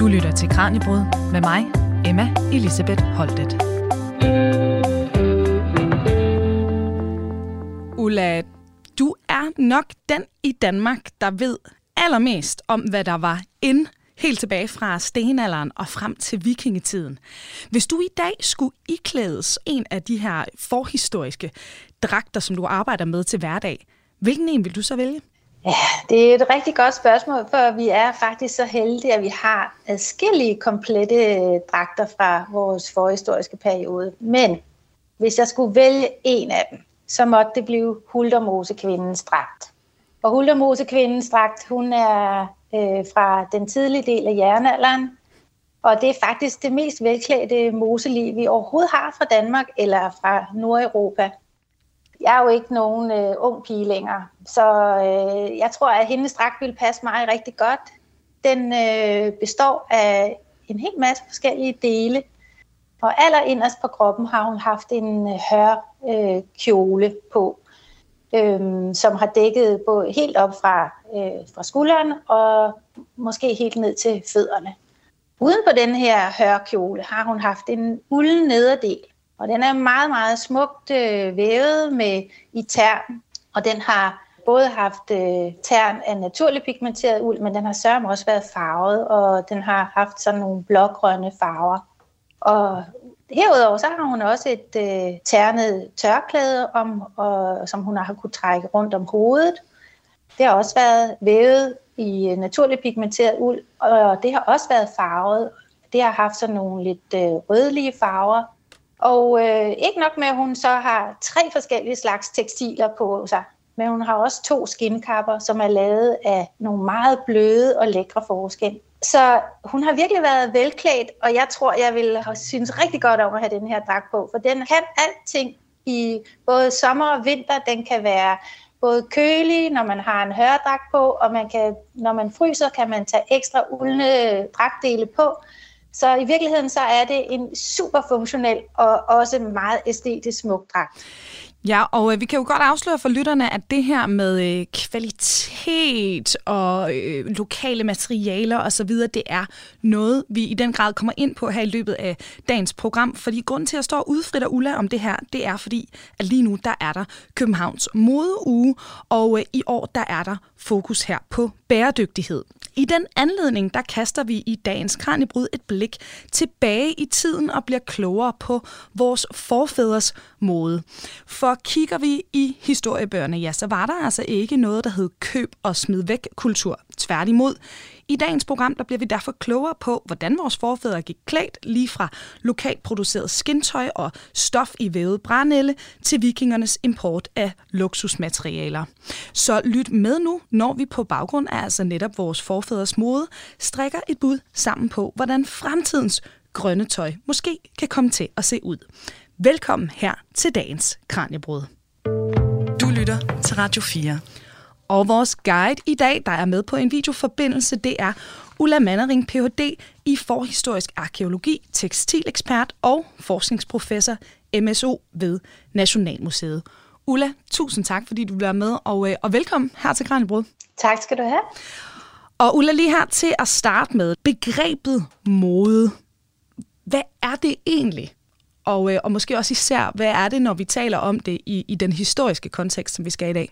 Du lytter til Kranjebrud med mig, Emma Elisabeth Holtet. Ulla, du er nok den i Danmark, der ved allermest om, hvad der var ind helt tilbage fra stenalderen og frem til vikingetiden. Hvis du i dag skulle iklædes en af de her forhistoriske dragter, som du arbejder med til hverdag, hvilken en vil du så vælge? Ja, det er et rigtig godt spørgsmål, for vi er faktisk så heldige, at vi har adskillige komplette øh, dragter fra vores forhistoriske periode. Men hvis jeg skulle vælge en af dem, så måtte det blive Huldermosekvindens dragt. Og Huldermosekvindens dragt, hun er øh, fra den tidlige del af jernalderen, og det er faktisk det mest velklædte moseliv, vi overhovedet har fra Danmark eller fra Nordeuropa jeg er jo ikke nogen øh, ung pige længere, så øh, jeg tror, at hendes dragt ville passe mig rigtig godt. Den øh, består af en hel masse forskellige dele, og allerinderst på kroppen har hun haft en øh, hør øh, kjole på, øh, som har dækket både helt op fra, øh, fra skulderen og måske helt ned til fødderne. Uden på den her hørkjole har hun haft en ulden nederdel, og den er meget, meget smukt øh, vævet med i tern, og den har både haft øh, tern af naturligt pigmenteret uld, men den har sørme også været farvet, og den har haft sådan nogle blågrønne farver. Og herudover så har hun også et øh, ternet tørklæde, om, og, som hun har kunnet trække rundt om hovedet. Det har også været vævet i øh, naturligt pigmenteret uld, og det har også været farvet. Det har haft sådan nogle lidt øh, rødlige farver, og øh, ikke nok med, at hun så har tre forskellige slags tekstiler på sig, men hun har også to skinkapper, som er lavet af nogle meget bløde og lækre forskin. Så hun har virkelig været velklædt, og jeg tror, jeg vil synes rigtig godt om at have den her dragt på, for den kan alting i både sommer og vinter. Den kan være både kølig, når man har en hørdragt på, og man kan, når man fryser, kan man tage ekstra uldne dragtdele på. Så i virkeligheden så er det en super funktionel og også meget æstetisk smuk dragt. Ja, og øh, vi kan jo godt afsløre for lytterne, at det her med øh, kvalitet og øh, lokale materialer osv., det er noget, vi i den grad kommer ind på her i løbet af dagens program. Fordi grunden til at stå udfrit og Ulla om det her, det er fordi, at lige nu der er der Københavns modeuge, og øh, i år der er der fokus her på bæredygtighed. I den anledning, der kaster vi i dagens Kranjebrud et blik tilbage i tiden og bliver klogere på vores forfædres mode. For kigger vi i historiebøgerne, ja, så var der altså ikke noget, der hed køb og smid væk kultur. Tværtimod, i dagens program der bliver vi derfor klogere på, hvordan vores forfædre gik klædt lige fra lokalt produceret skintøj og stof i vævet brænelle til vikingernes import af luksusmaterialer. Så lyt med nu, når vi på baggrund af altså netop vores forfædres mode strikker et bud sammen på, hvordan fremtidens grønne tøj måske kan komme til at se ud. Velkommen her til dagens Kranjebrud. Du lytter til Radio 4. Og vores guide i dag, der er med på en videoforbindelse, det er Ulla Mannering, Ph.D. i forhistorisk arkeologi, tekstilekspert og forskningsprofessor MSO ved Nationalmuseet. Ulla, tusind tak, fordi du bliver med, og, øh, og velkommen her til Kranjebrud. Tak skal du have. Og Ulla, lige her til at starte med, begrebet mode. Hvad er det egentlig? Og, øh, og måske også især, hvad er det, når vi taler om det i, i den historiske kontekst, som vi skal i dag?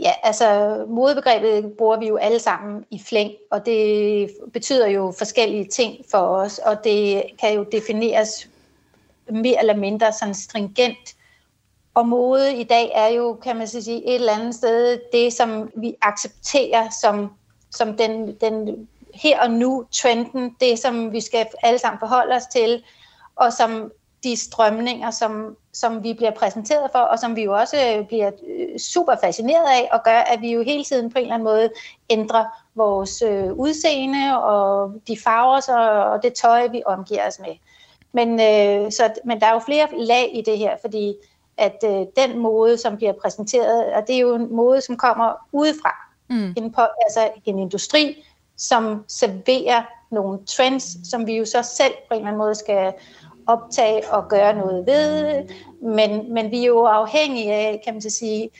Ja, altså modebegrebet bruger vi jo alle sammen i flæng, og det betyder jo forskellige ting for os, og det kan jo defineres mere eller mindre sådan stringent. Og mode i dag er jo, kan man sige, et eller andet sted det, som vi accepterer som, som den, den her og nu trenden, det som vi skal alle sammen forholde os til, og som de strømninger, som, som vi bliver præsenteret for, og som vi jo også øh, bliver øh, super fascineret af, og gør, at vi jo hele tiden på en eller anden måde ændrer vores øh, udseende og de farver så, og det tøj, vi omgiver os med. Men, øh, så, men der er jo flere lag i det her, fordi at øh, den mode, som bliver præsenteret, og det er jo en mode, som kommer udefra. Mm. En, på, altså en industri, som serverer nogle trends, som vi jo så selv på en eller anden måde skal optage og gøre noget ved, men, men vi er jo afhængige af, kan man så sige,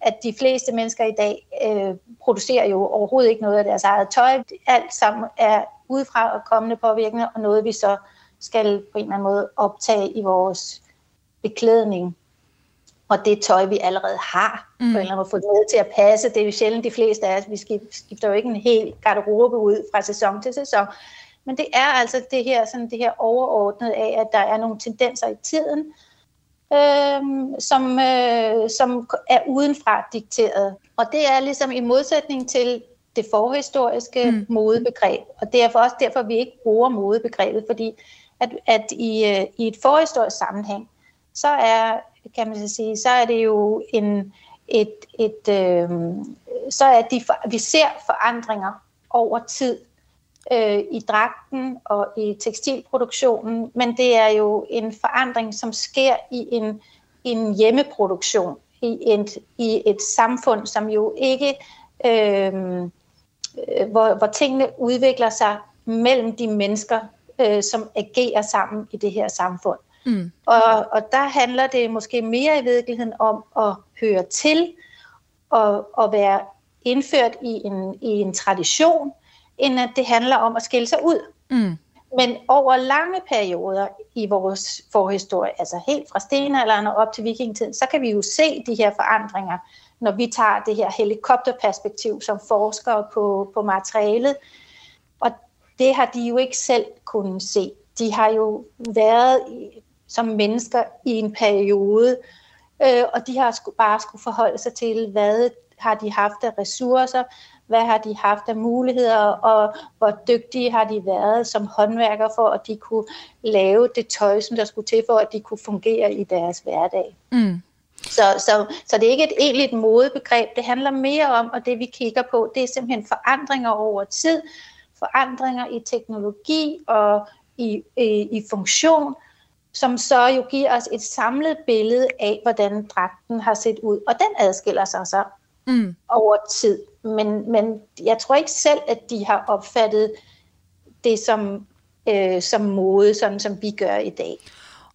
at de fleste mennesker i dag øh, producerer jo overhovedet ikke noget af deres eget tøj. Alt sammen er udefra og kommende påvirkninger, og noget vi så skal på en eller anden måde optage i vores beklædning. Og det tøj, vi allerede har, mm. på en eller anden måde fået med til at passe. Det er jo sjældent de fleste af os, vi skifter jo ikke en hel garderobe ud fra sæson til sæson. Men det er altså det her, sådan det her overordnede af, at der er nogle tendenser i tiden, øh, som, øh, som er udenfra dikteret. Og det er ligesom i modsætning til det forhistoriske mm. modebegreb. Og det er for også derfor, vi ikke bruger modebegrebet, fordi at, at i, øh, i et forhistorisk sammenhæng, så er, kan man sige, så er det jo en, et, et øh, så er de, vi ser forandringer over tid øh, i dragten og i tekstilproduktionen, men det er jo en forandring, som sker i en, en hjemmeproduktion, i et, i et samfund, som jo ikke, øh, hvor, hvor tingene udvikler sig mellem de mennesker, øh, som agerer sammen i det her samfund. Mm. Og, og der handler det måske mere i virkeligheden om at høre til og, og være indført i en, i en tradition, end at det handler om at skille sig ud. Mm. Men over lange perioder i vores forhistorie, altså helt fra stenalderen og op til vikingetiden, så kan vi jo se de her forandringer, når vi tager det her helikopterperspektiv som forskere på, på materialet. Og det har de jo ikke selv kunnet se. De har jo været i, som mennesker i en periode, øh, og de har sku, bare skulle forholde sig til, hvad har de haft af ressourcer, hvad har de haft af muligheder, og hvor dygtige har de været som håndværkere for, at de kunne lave det tøj, som der skulle til for, at de kunne fungere i deres hverdag. Mm. Så, så, så det er ikke et egentligt modebegreb, det handler mere om, og det vi kigger på, det er simpelthen forandringer over tid, forandringer i teknologi og i, i, i funktion, som så jo giver os et samlet billede af, hvordan dragten har set ud. Og den adskiller sig så mm. over tid. Men, men jeg tror ikke selv, at de har opfattet det som, øh, som mode, sådan som vi gør i dag.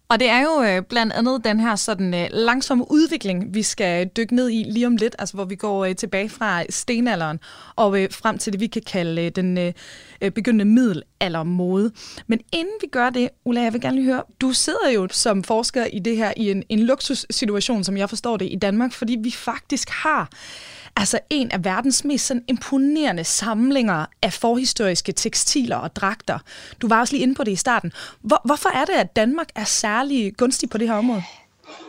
Og det er jo øh, blandt andet den her sådan øh, langsomme udvikling, vi skal dykke ned i lige om lidt, altså hvor vi går øh, tilbage fra stenalderen og øh, frem til det, vi kan kalde øh, den øh, øh begyndende middelaldermode. Men inden vi gør det, Ulla, jeg vil gerne lige høre, du sidder jo som forsker i det her i en, en luksussituation, som jeg forstår det, i Danmark, fordi vi faktisk har altså en af verdens mest sådan, imponerende samlinger af forhistoriske tekstiler og dragter. Du var også lige inde på det i starten. Hvor, hvorfor er det, at Danmark er særlig gunstig på det her område?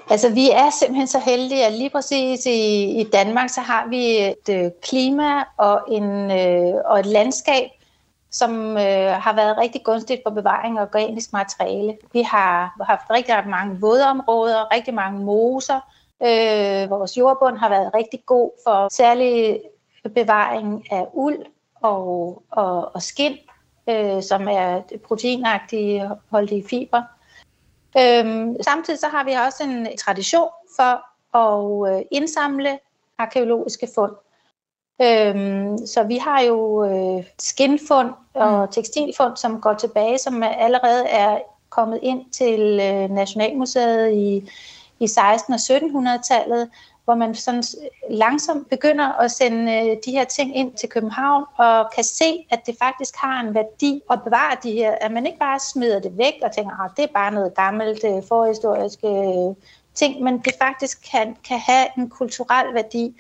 Altså, vi er simpelthen så heldige, at lige præcis i, i Danmark, så har vi et øh, klima og, en, øh, og et landskab, som øh, har været rigtig gunstigt for bevaring af organisk materiale. Vi har haft rigtig mange vådområder, rigtig mange moser, Øh, vores jordbund har været rigtig god for særlig bevaring af uld og, og, og skin, øh, som er proteinagtige holdige fiber. Øh, samtidig så har vi også en tradition for at øh, indsamle arkeologiske fund. Øhm, så vi har jo øh, skinfund og mm. tekstilfund, som går tilbage, som allerede er kommet ind til øh, Nationalmuseet i i 16- og 1700-tallet, hvor man sådan langsomt begynder at sende øh, de her ting ind til København, og kan se, at det faktisk har en værdi at bevare de her, at man ikke bare smider det væk og tænker, at det er bare noget gammelt øh, forhistorisk øh, ting, men det faktisk kan, kan have en kulturel værdi.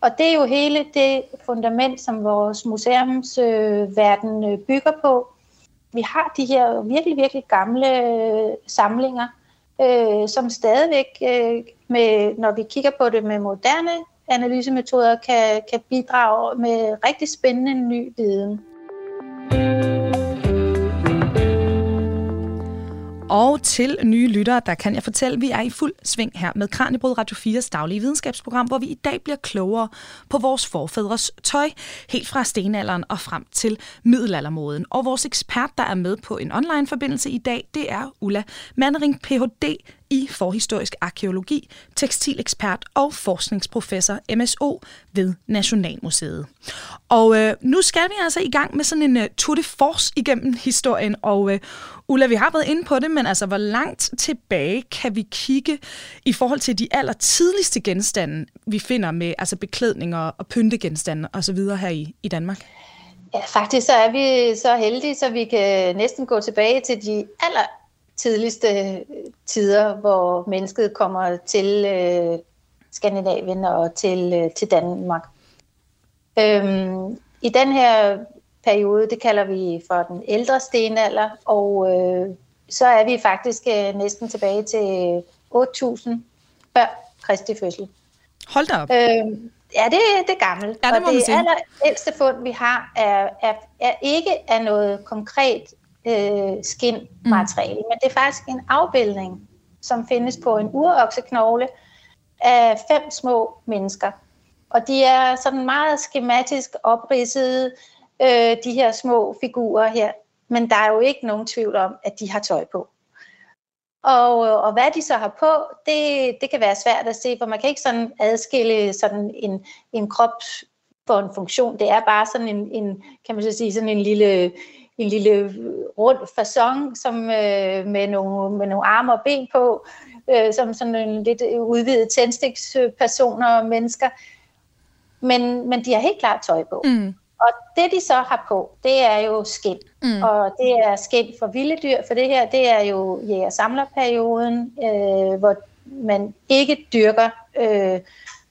Og det er jo hele det fundament, som vores museumsverden øh, bygger på. Vi har de her virkelig, virkelig gamle samlinger, øh, som stadigvæk, øh, med, når vi kigger på det med moderne analysemetoder, kan, kan bidrage med rigtig spændende ny viden. Og til nye lyttere, der kan jeg fortælle, at vi er i fuld sving her med Kranjebrød Radio 4's daglige videnskabsprogram, hvor vi i dag bliver klogere på vores forfædres tøj, helt fra stenalderen og frem til middelaldermoden. Og vores ekspert, der er med på en online-forbindelse i dag, det er Ulla Mannering, Ph.D i forhistorisk arkeologi, tekstilekspert og forskningsprofessor MSO ved Nationalmuseet. Og øh, nu skal vi altså i gang med sådan en uh, tour de force igennem historien, og øh, Ulla, vi har været inde på det, men altså, hvor langt tilbage kan vi kigge i forhold til de allertidligste genstande, vi finder med altså beklædninger og pyntegenstande osv. her i, i Danmark? Ja, faktisk så er vi så heldige, så vi kan næsten gå tilbage til de aller tidligste tider, hvor mennesket kommer til øh, Skandinavien og til, øh, til Danmark. Øhm, I den her periode, det kalder vi for den ældre stenalder, og øh, så er vi faktisk øh, næsten tilbage til 8.000 før Kristi fødsel. Hold da op. Øhm, ja, det, det er gammelt. Ja, det og det man sige. aller ældste fund, vi har, er, er, er ikke af noget konkret øh, skinmateriale, mm. men det er faktisk en afbildning, som findes på en urokseknogle af fem små mennesker. Og de er sådan meget skematisk opridset, øh, de her små figurer her. Men der er jo ikke nogen tvivl om, at de har tøj på. Og, og hvad de så har på, det, det kan være svært at se, for man kan ikke sådan adskille sådan en, en krop for en funktion. Det er bare sådan en, en kan man så sige, sådan en lille, en lille rund fasong, som øh, med, nogle, med nogle arme og ben på, øh, som sådan en lidt udvidet tændstikspersoner og mennesker. Men, men de har helt klart tøj på. Mm. Og det de så har på, det er jo skind. Mm. Og det er skind for vilde dyr, for det her, det er jo jæger-samlerperioden, øh, hvor man ikke dyrker øh,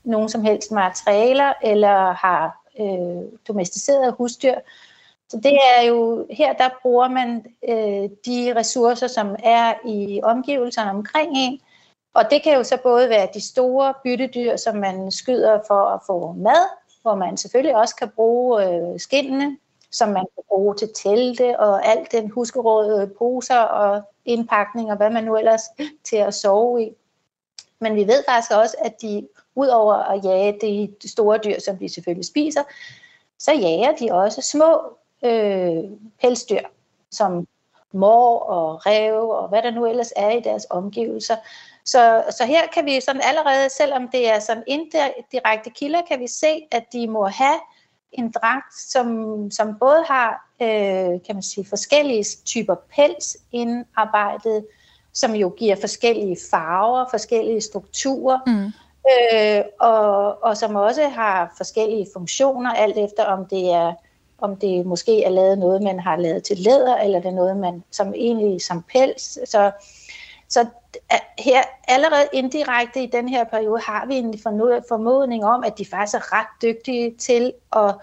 nogen som helst materialer, eller har øh, domesticerede husdyr. Så det er jo, her der bruger man øh, de ressourcer, som er i omgivelserne omkring en, og det kan jo så både være de store byttedyr, som man skyder for at få mad, hvor man selvfølgelig også kan bruge øh, skindene, som man kan bruge til telte og alt den huskeråd, poser og indpakning og hvad man nu ellers til at sove i. Men vi ved faktisk også, at de udover at jage de store dyr, som de selvfølgelig spiser, så jager de også små øh, pelsdyr, som mor og rev og hvad der nu ellers er i deres omgivelser. Så, så her kan vi sådan allerede, selvom det er sådan indirekte kilder, kan vi se, at de må have en dragt, som, som både har øh, kan man sige, forskellige typer pels indarbejdet, som jo giver forskellige farver, forskellige strukturer, mm. øh, og, og som også har forskellige funktioner, alt efter om det er om det måske er lavet noget, man har lavet til læder, eller det er noget, man som egentlig som pels. Så, så her allerede indirekte i den her periode har vi en formodning om, at de faktisk er ret dygtige til at,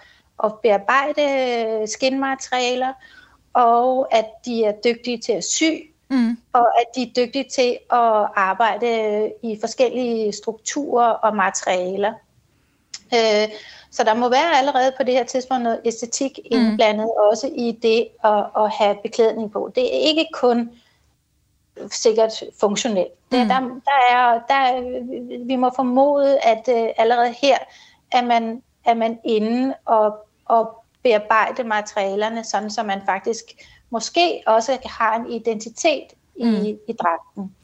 at bearbejde skinmaterialer, og at de er dygtige til at sy, mm. og at de er dygtige til at arbejde i forskellige strukturer og materialer. Øh, så der må være allerede på det her tidspunkt noget æstetik indblandet, mm. også i det at, at have beklædning på. Det er ikke kun sikkert funktionelt. Mm. Der, der er, der, vi må formode, at uh, allerede her er man, er man inde og, og bearbejde materialerne, sådan så man faktisk måske også har en identitet i, mm. i dragten.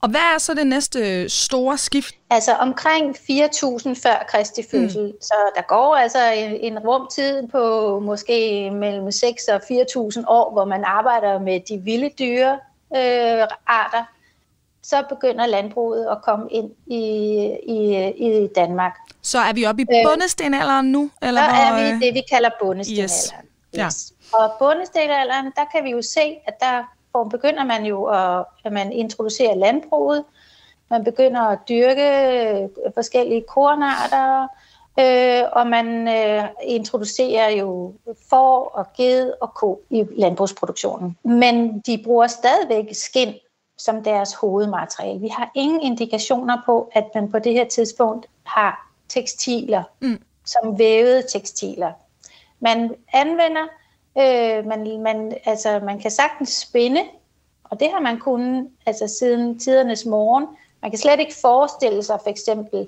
Og hvad er så det næste store skift? Altså omkring 4.000 før Kristi fødsel. Mm. Så der går altså en, en rumtid på måske mellem 6 og 4.000 år, hvor man arbejder med de vilde dyre øh, arter. Så begynder landbruget at komme ind i, i, i Danmark. Så er vi oppe i bundestenalderen nu? Eller så hvor, er vi det, vi kalder bundestenalderen. Yes. Yes. Ja. Og bundestenalderen, der kan vi jo se, at der hvor begynder man jo at, at man introducerer landbruget. Man begynder at dyrke forskellige kornarter, øh, og man øh, introducerer jo får og ged og ko i landbrugsproduktionen. Men de bruger stadigvæk skind som deres hovedmateriale. Vi har ingen indikationer på, at man på det her tidspunkt har tekstiler, mm. som vævede tekstiler. Man anvender Øh, man, man, altså, man kan sagtens spinde, og det har man kunnet altså, siden tidernes morgen. Man kan slet ikke forestille sig for eksempel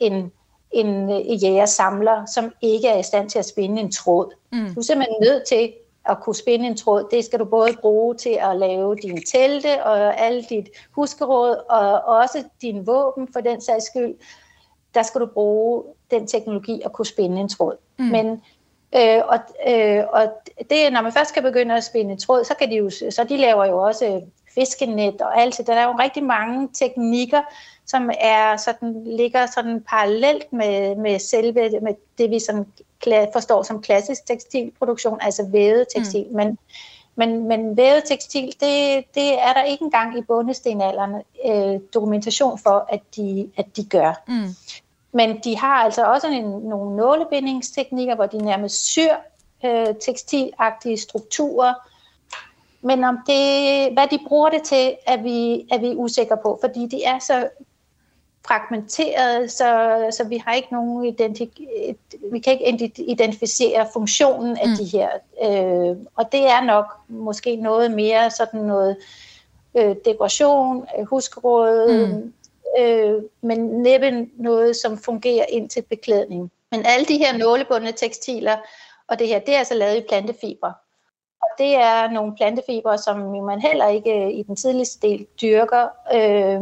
en, en, en jægersamler, som ikke er i stand til at spinde en tråd. Mm. Du er simpelthen nødt til at kunne spinde en tråd. Det skal du både bruge til at lave dine telte og alt dit huskeråd, og også din våben for den sags skyld. Der skal du bruge den teknologi at kunne spinde en tråd. Mm. Men Øh, og, øh, og det, når man først skal begynde at spinde tråd, så kan de jo, så de laver jo også fiskenet og alt det. Der er jo rigtig mange teknikker, som er sådan, ligger sådan parallelt med, med selve med det, vi sådan forstår som klassisk tekstilproduktion, altså vævet tekstil. Mm. Men, men, men vævet tekstil, det, det er der ikke engang i bundestenalderen øh, dokumentation for, at de, at de gør. Mm. Men de har altså også en, nogle nålebindingsteknikker, hvor de nærmest syr øh, tekstilagtige strukturer. Men om det, hvad de bruger det til, er vi, er vi usikre på, fordi de er så fragmenteret, så, så vi har ikke nogen identi- vi kan ikke identificere funktionen af mm. de her. Øh, og det er nok måske noget mere sådan noget øh, dekoration, huskeråd, mm. Øh, men næppe noget, som fungerer ind til beklædning. Men alle de her nålebundne tekstiler, og det her, det er altså lavet i plantefiber. Og det er nogle plantefibre, som man heller ikke i den tidligste del dyrker, øh,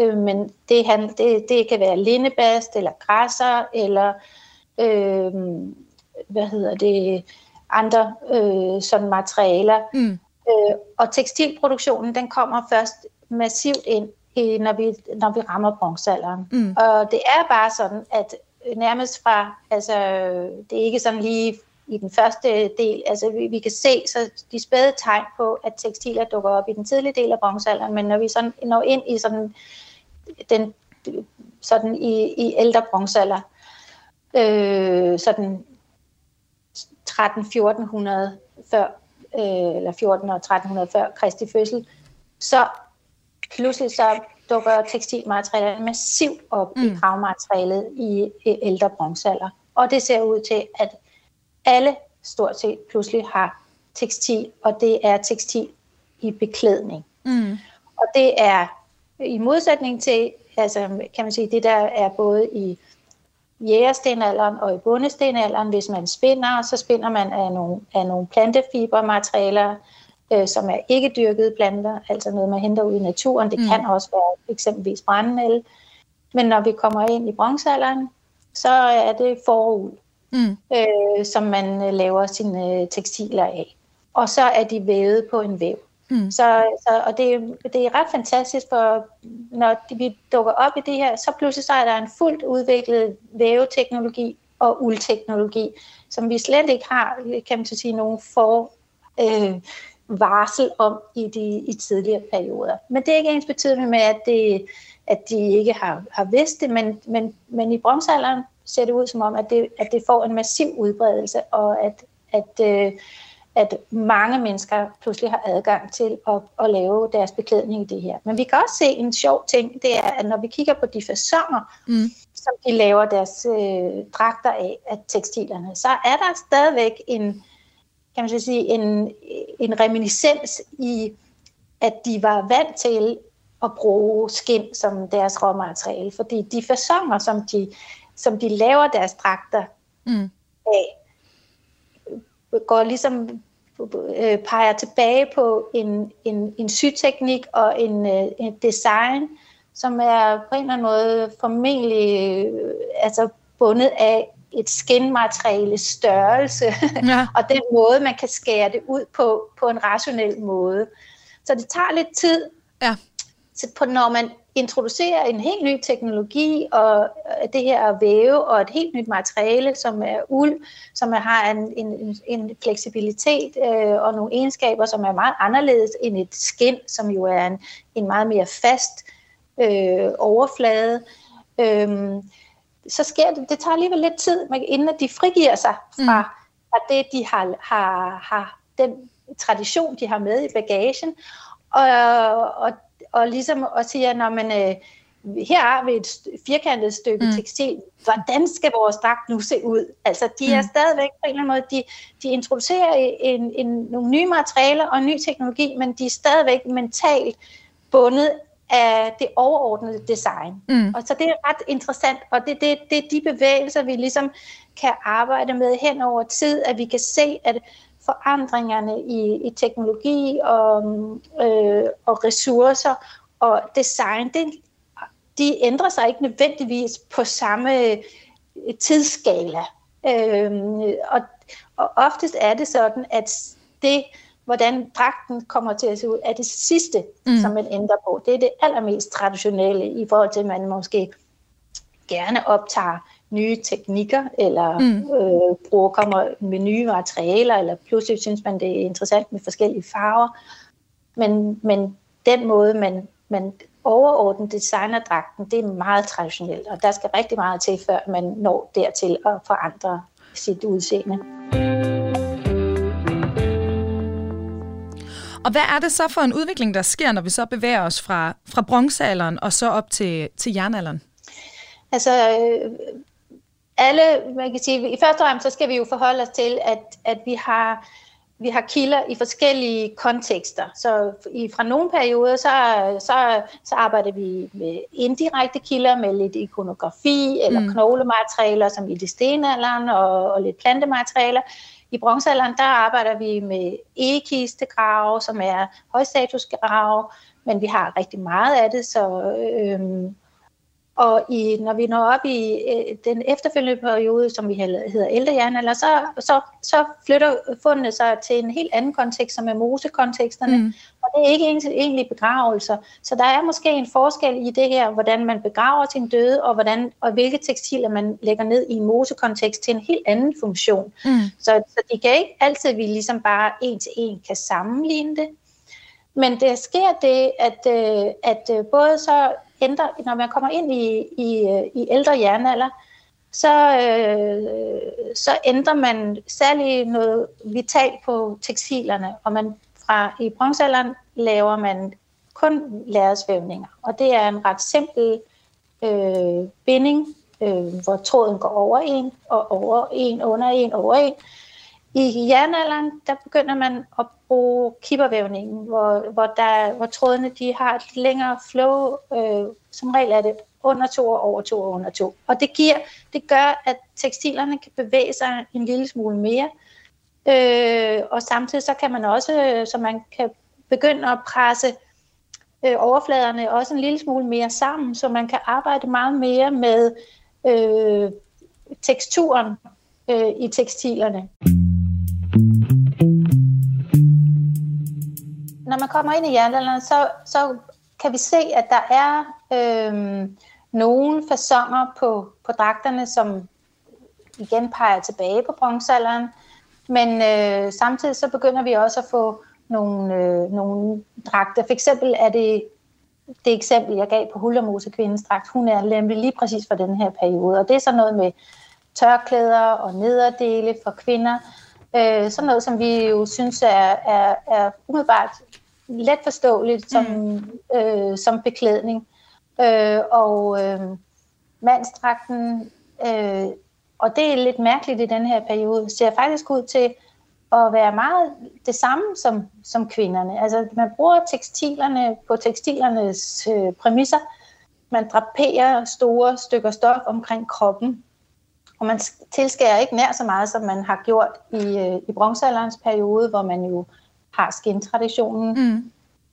øh, men det, han, det, det kan være lindebast, eller græsser, eller øh, hvad hedder det, andre øh, sådan materialer. Mm. Øh, og tekstilproduktionen, den kommer først massivt ind, når vi, når vi rammer bronzealderen. Mm. Og det er bare sådan, at nærmest fra, altså det er ikke sådan lige i den første del, altså vi, vi kan se så de spæde tegn på, at tekstiler dukker op i den tidlige del af bronzealderen, men når vi sådan når ind i sådan den sådan i, i ældre bronzealder, øh, sådan 13-1400 før, øh, eller 14 og 1300 før Kristi fødsel, så pludselig så dukker tekstilmaterialet massivt op mm. i gravmaterialet i, i ældre bronzealder. Og det ser ud til, at alle stort set pludselig har tekstil, og det er tekstil i beklædning. Mm. Og det er i modsætning til, altså kan man sige, det der er både i jægerstenalderen og i bundestenalderen, hvis man spinder, så spinder man af nogle, af nogle plantefibermaterialer, øh, som er ikke dyrkede planter, altså noget, man henter ud i naturen. Det mm. kan også være eksempelvis brændel. Men når vi kommer ind i bronzealderen, så er det forud, mm. øh, som man øh, laver sine øh, tekstiler af. Og så er de vævet på en væv. Mm. Så, så, og det, det er ret fantastisk, for når vi dukker op i det her, så pludselig så er der en fuldt udviklet væveteknologi og uldteknologi, som vi slet ikke har, kan man så sige, nogen for øh, varsel om i de i tidligere perioder. Men det er ikke ens betydende med, at, det, at de ikke har, har vidst det, men, men, men i bronzealderen ser det ud som om, at det, at det får en massiv udbredelse, og at, at øh, at mange mennesker pludselig har adgang til at, at lave deres beklædning i det her. Men vi kan også se en sjov ting, det er, at når vi kigger på de fasonger, mm. som de laver deres øh, dragter af, af tekstilerne, så er der stadigvæk en, kan man sige, en, en reminiscens i, at de var vant til at bruge skin som deres råmateriale, fordi de fasonger, som de, som de laver deres dragter mm. af, går ligesom øh, peger tilbage på en, en, en syteknik og en, øh, en design, som er på en eller anden måde formentlig øh, altså bundet af et skinmateriale størrelse, ja. og den måde, man kan skære det ud på, på en rationel måde. Så det tager lidt tid, ja. så på, når man introducerer en helt ny teknologi og det her at væve og et helt nyt materiale, som er uld, som har en, en, en fleksibilitet øh, og nogle egenskaber, som er meget anderledes end et skin, som jo er en, en meget mere fast øh, overflade. Øh, så sker det, det tager alligevel lidt tid, inden at de frigiver sig fra, mm. fra det, de har, har, har den tradition, de har med i bagagen, og, og og ligesom at sige, at når man, øh, her har vi et firkantet stykke mm. tekstil, hvordan skal vores dragt nu se ud? Altså, de er mm. stadigvæk på en eller anden måde, de, de introducerer en, en, nogle nye materialer og ny teknologi, men de er stadigvæk mentalt bundet af det overordnede design. Mm. Og så det er ret interessant, og det, det, det er de bevægelser, vi ligesom kan arbejde med hen over tid, at vi kan se, at forandringerne i, i teknologi og, øh, og ressourcer og design, det, de ændrer sig ikke nødvendigvis på samme øh, tidsskala. Øh, og, og oftest er det sådan, at det, hvordan dragten kommer til at se ud, er det sidste, mm. som man ændrer på. Det er det allermest traditionelle i forhold til, at man måske gerne optager nye teknikker, eller mm. øh, bruger, kommer med nye materialer, eller pludselig synes man, det er interessant med forskellige farver. Men, men den måde, man, man overordnet designer dragten, det er meget traditionelt, og der skal rigtig meget til, før man når dertil at forandre sit udseende. Og hvad er det så for en udvikling, der sker, når vi så bevæger os fra, fra bronzealderen og så op til, til jernalderen? Altså, øh, alle, man kan sige, i første omgang, så skal vi jo forholde os til, at, at vi har vi har kilder i forskellige kontekster. Så i, fra nogle perioder, så, så, så arbejder vi med indirekte kilder, med lidt ikonografi eller mm. knoglematerialer, som i det stenalderen, og, og lidt plantematerialer. I bronzealderen, der arbejder vi med egekistegrave, som er højstatusgrave, men vi har rigtig meget af det, så øhm, og i, når vi når op i øh, den efterfølgende periode, som vi hedder ældre jernalder, så, så, så flytter fundene sig til en helt anden kontekst, som er mosekonteksterne. Mm. Og det er ikke egentlig begravelser. Så der er måske en forskel i det her, hvordan man begraver sin døde, og, hvordan, og hvilke tekstiler man lægger ned i en mosekontekst til en helt anden funktion. Mm. Så, så det kan ikke altid, at vi ligesom bare en til en kan sammenligne det. Men det sker det, at, øh, at øh, både så ændrer, når man kommer ind i, i, i ældre jernalder, så, øh, så ændrer man særlig noget vitalt på tekstilerne, og man fra i bronzealderen laver man kun lærredsvævninger, og det er en ret simpel øh, binding, øh, hvor tråden går over en, og over en, under en, over en. I jernalderen, der begynder man at bruge kippervævningen, hvor, hvor, der, hvor trådene de har et længere flow. Øh, som regel er det under to og over to og under to. Og det, giver, det gør, at tekstilerne kan bevæge sig en lille smule mere. Øh, og samtidig så kan man også, så man kan begynde at presse øh, overfladerne også en lille smule mere sammen, så man kan arbejde meget mere med øh, teksturen øh, i tekstilerne. Når man kommer ind i jernalderen, så, så kan vi se, at der er øh, nogle fasonger på, på dragterne, som igen peger tilbage på bronzealderen. Men øh, samtidig så begynder vi også at få nogle, øh, nogle dragter. For eksempel er det det eksempel, jeg gav på Hullermose kvindens dragt. Hun er nemlig lige præcis for den her periode. Og det er så noget med tørklæder og nederdele for kvinder. Øh, sådan noget, som vi jo synes er, er, er umiddelbart let forståeligt som, mm. øh, som beklædning. Øh, og øh, mandstragten, øh, og det er lidt mærkeligt i den her periode, ser faktisk ud til at være meget det samme som, som kvinderne. Altså man bruger tekstilerne på tekstilernes øh, præmisser. Man draperer store stykker stof omkring kroppen, og man tilskærer ikke nær så meget, som man har gjort i, øh, i bronzealderens periode, hvor man jo har skintraditionen,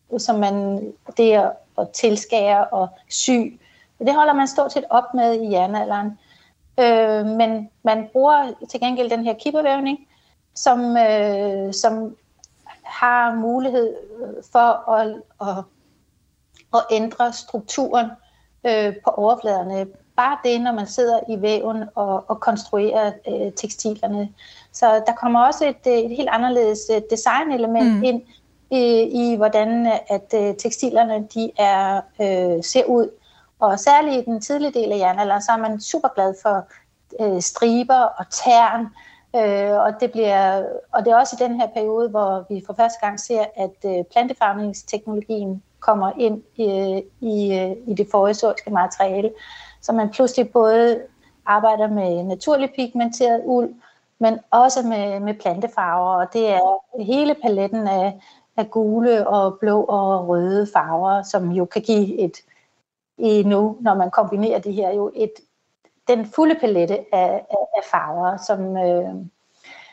mm. som man det er at tilskære og sy. Det holder man stort set op med i jernalderen. Øh, men man bruger til gengæld den her kippervævning, som, øh, som har mulighed for at, at, at ændre strukturen øh, på overfladerne. Bare det, når man sidder i væven og, og konstruerer øh, tekstilerne. Så der kommer også et, et helt anderledes øh, designelement mm. ind i, i, hvordan at øh, tekstilerne de er, øh, ser ud. Og særligt i den tidlige del af jernalderen, så er man super glad for øh, striber og tern. Øh, og, det bliver, og det er også i den her periode, hvor vi for første gang ser, at øh, plantefarvningsteknologien kommer ind i, i, øh, i det forhistoriske materiale. Så man pludselig både arbejder med naturlig pigmenteret uld, men også med, med plantefarver, og det er hele paletten af, af gule og blå og røde farver, som jo kan give et, i nu, når man kombinerer det her, jo et, den fulde palette af, af, af farver, som, øh,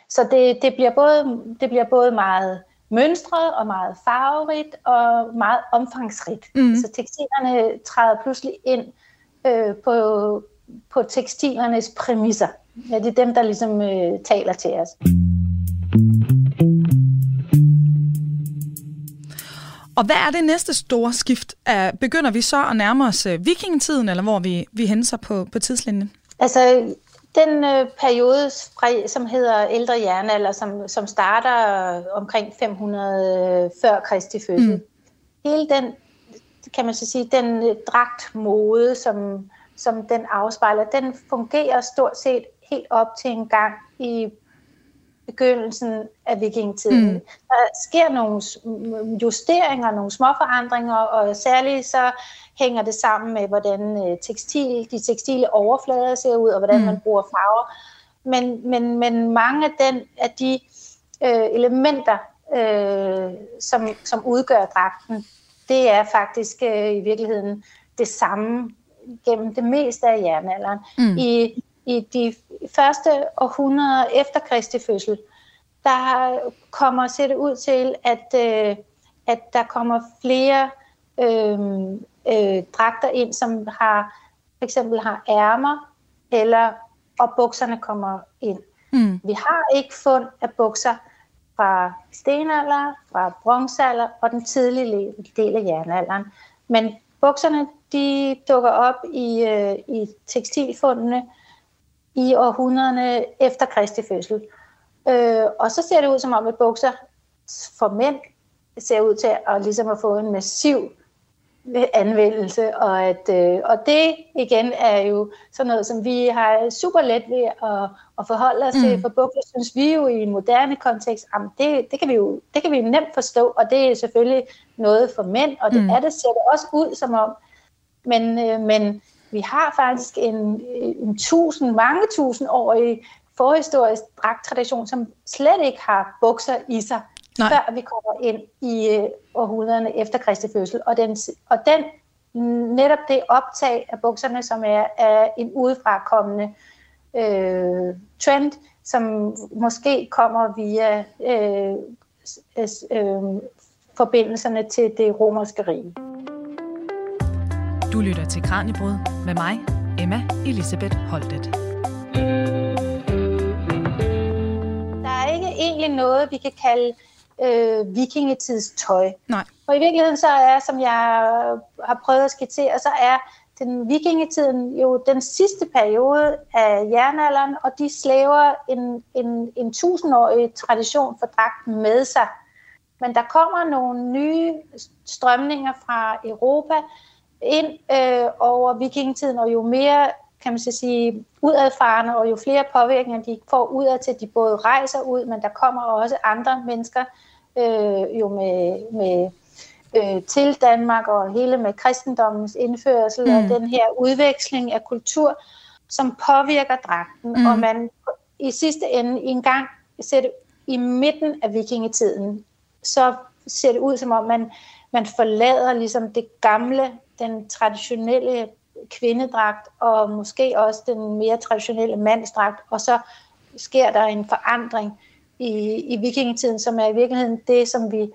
så det, det, bliver både, det bliver både meget mønstret og meget farverigt og meget omfangsrigt. Mm. Så tekstilerne træder pludselig ind øh, på, på tekstilernes præmisser. Ja, det er dem, der ligesom øh, taler til os. Og hvad er det næste store skift? Er, begynder vi så at nærme os øh, vikingetiden, eller hvor vi, vi henser på, på tidslinjen? Altså, den øh, periode, som hedder ældre jernalder, som, som starter omkring 500 øh, før Kristi fødsel, mm. hele den, kan man så sige, den øh, dragtmode, som, som den afspejler, den fungerer stort set helt op til en gang i begyndelsen af vikingetiden. Mm. Der sker nogle justeringer, nogle små forandringer, og særligt så hænger det sammen med, hvordan øh, tekstil, de tekstile overflader ser ud, og hvordan mm. man bruger farver. Men, men, men mange af, den, af de øh, elementer, øh, som, som udgør dragten, det er faktisk øh, i virkeligheden det samme gennem det meste af jernalderen. Mm. I, I de første århundreder efter Kristi fødsel, der kommer ser det ud til, at, øh, at der kommer flere øh, øh, dragter ind, som har for eksempel har ærmer, eller og bukserne kommer ind. Mm. Vi har ikke fund af bukser fra stenalder, fra bronzealder og den tidlige del af jernalderen. Men bukserne de dukker op i, øh, i tekstilfundene i århundrederne efter Kristi fødsel. Øh, og så ser det ud som om, at bukser for mænd ser ud til at, ligesom at få en massiv anvendelse, og, at, øh, og det igen er jo sådan noget, som vi har super let ved at, at forholde os mm. til, for bukser synes vi jo i en moderne kontekst, jamen det, det, kan vi jo det kan vi jo nemt forstå, og det er selvfølgelig noget for mænd, og det mm. er det, ser det også ud som om, men, øh, men vi har faktisk en, en tusind, mange tusind årige forhistorisk dragtradition, som slet ikke har bukser i sig, Nej. før vi kommer ind i øh, århundrederne efter Kristi fødsel. Og den, og den netop det optag af bukserne, som er, er en udefrakommende øh, trend, som måske kommer via øh, øh, forbindelserne til det romerske rige. Du lytter til Kranjebrud med mig, Emma Elisabeth Holtet. egentlig noget, vi kan kalde øh, vikingetidstøj. Nej. Og i virkeligheden så er, som jeg har prøvet at skitsere, så er den vikingetiden jo den sidste periode af jernalderen, og de slæver en, en, en tusindårig tradition for dragten med sig. Men der kommer nogle nye strømninger fra Europa ind øh, over vikingetiden, og jo mere kan man så sige, udadfarende, og jo flere påvirkninger de får udad til, de både rejser ud, men der kommer også andre mennesker øh, jo med, med øh, til Danmark, og hele med kristendommens indførsel mm. og den her udveksling af kultur, som påvirker dragten, mm. og man i sidste ende en gang ser det i midten af vikingetiden, så ser det ud som om man, man forlader ligesom det gamle, den traditionelle kvindedragt, og måske også den mere traditionelle mandsdragt, og så sker der en forandring i, i vikingetiden, som er i virkeligheden det, som vi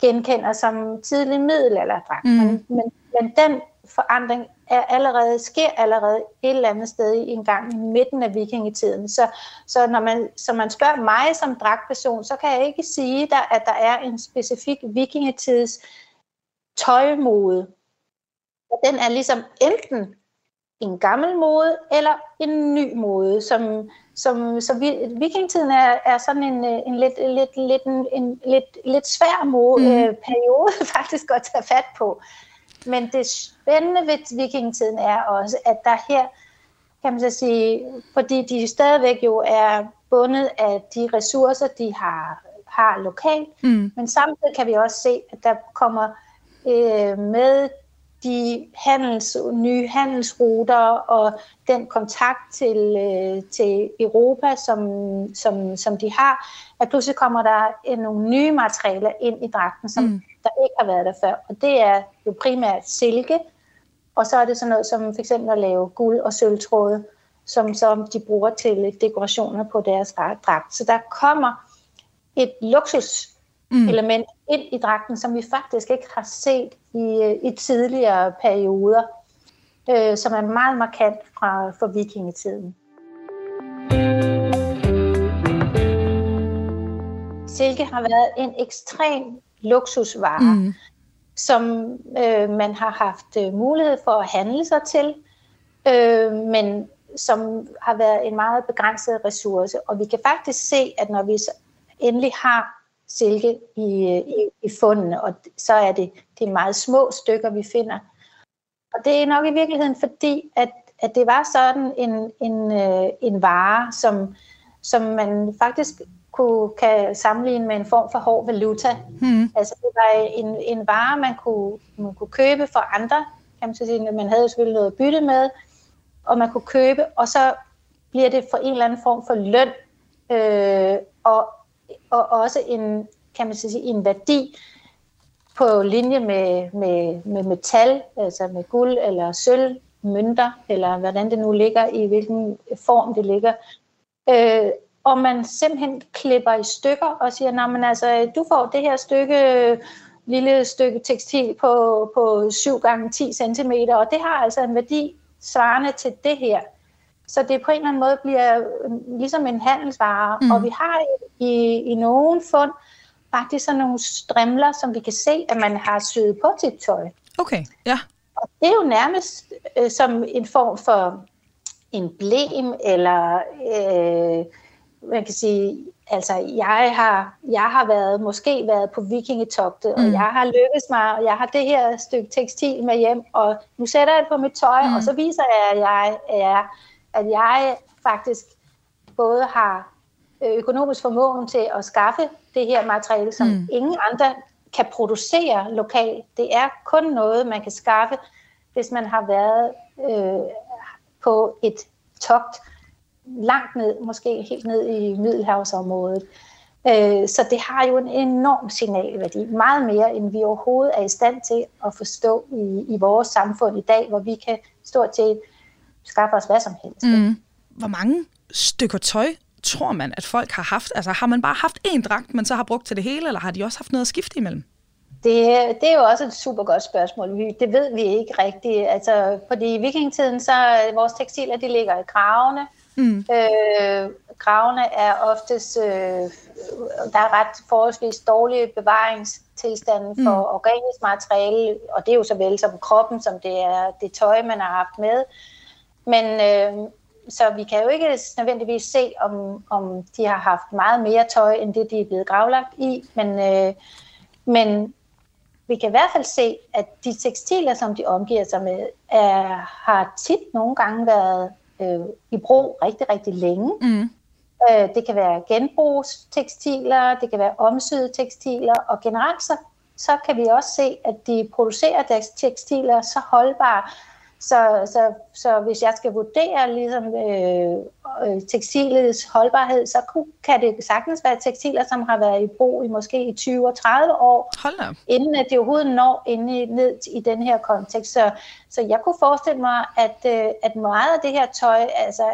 genkender som tidlig middelalderdragt. Mm. Men, men, men den forandring er allerede, sker allerede et eller andet sted i en gang i midten af vikingetiden. Så, så når man, så man spørger mig som dragtperson, så kan jeg ikke sige, der, at der er en specifik vikingetids tøjmode, den er ligesom enten en gammel mode eller en ny mode, som, som så vi, vikingtiden er, er sådan en, en lidt, lidt, lidt, en, en lidt, lidt svær mode, mm. øh, periode faktisk at tage fat på. Men det spændende ved vikingtiden er også, at der her, kan man så sige, fordi de stadigvæk jo er bundet af de ressourcer, de har, har lokalt, mm. men samtidig kan vi også se, at der kommer øh, med de handels, nye handelsruter og den kontakt til, øh, til Europa, som, som, som de har, at pludselig kommer der nogle nye materialer ind i dragten, som mm. der ikke har været der før. Og det er jo primært silke, og så er det sådan noget som for eksempel at lave guld- og sølvtråde, som, som de bruger til dekorationer på deres dragt. Så der kommer et luksus mm. element ind i dragten, som vi faktisk ikke har set i, i tidligere perioder, øh, som er meget markant fra for vikingetiden. Silke har været en ekstrem luksusvare, mm. som øh, man har haft øh, mulighed for at handle sig til, øh, men som har været en meget begrænset ressource. Og vi kan faktisk se, at når vi endelig har silke i, i, i fundene, og så er det de meget små stykker, vi finder. Og det er nok i virkeligheden fordi, at, at det var sådan en, en, øh, en vare, som, som man faktisk kunne, kan sammenligne med en form for hård valuta. Mm. Altså det var en, en vare, man kunne, man kunne købe for andre, kan man sige. Man havde selvfølgelig noget at bytte med, og man kunne købe, og så bliver det for en eller anden form for løn, øh, og, og også en, kan man sige, en værdi på linje med, med, med metal, altså med guld eller sølv, mønter, eller hvordan det nu ligger, i hvilken form det ligger. Øh, og man simpelthen klipper i stykker og siger, men altså, du får det her stykke, lille stykke tekstil på, på 7 gange 10 cm, og det har altså en værdi svarende til det her. Så det på en eller anden måde bliver ligesom en handelsvare, mm. og vi har i, i nogle fund faktisk sådan nogle strimler, som vi kan se, at man har syet på sit tøj. Okay, ja. Og det er jo nærmest øh, som en form for emblem, eller øh, man kan sige, altså jeg har, jeg har været, måske været på vikingetogtet, mm. og jeg har lykkes mig, og jeg har det her stykke tekstil med hjem, og nu sætter jeg det på mit tøj, mm. og så viser jeg, at jeg, er, at jeg faktisk både har økonomisk formåen til at skaffe det her materiale, som mm. ingen andre kan producere lokalt. Det er kun noget, man kan skaffe, hvis man har været øh, på et togt langt ned, måske helt ned i Middelhavsområdet. Øh, så det har jo en enorm signalværdi, meget mere end vi overhovedet er i stand til at forstå i, i vores samfund i dag, hvor vi kan stort set skaffe os hvad som helst. Mm. Hvor mange stykker tøj tror man, at folk har haft? Altså har man bare haft én dragt, man så har brugt til det hele, eller har de også haft noget at skifte imellem? Det, det er jo også et super godt spørgsmål. Det ved vi ikke rigtigt. Altså, fordi i vikingetiden, så vores tekstiler, de ligger i gravene. Mm. Øh, gravene er oftest, øh, der er ret forholdsvis dårlige bevaringstilstande for mm. organisk materiale, og det er jo så vel som kroppen, som det er det tøj, man har haft med. Men øh, så vi kan jo ikke nødvendigvis se, om, om de har haft meget mere tøj, end det, de er blevet gravlagt i. Men, øh, men vi kan i hvert fald se, at de tekstiler, som de omgiver sig med, er, har tit nogle gange været øh, i brug rigtig, rigtig længe. Mm. Øh, det kan være genbrugstekstiler, det kan være omsyede tekstiler, og generelt så, så kan vi også se, at de producerer deres tekstiler så holdbare, så, så, så hvis jeg skal vurdere ligesom, øh, øh, tekstilets holdbarhed, så kan det sagtens være tekstiler, som har været i brug i måske i 20 og 30 år, inden at det overhovedet når ind i, ned i den her kontekst. Så, så jeg kunne forestille mig, at, øh, at meget af det her tøj, altså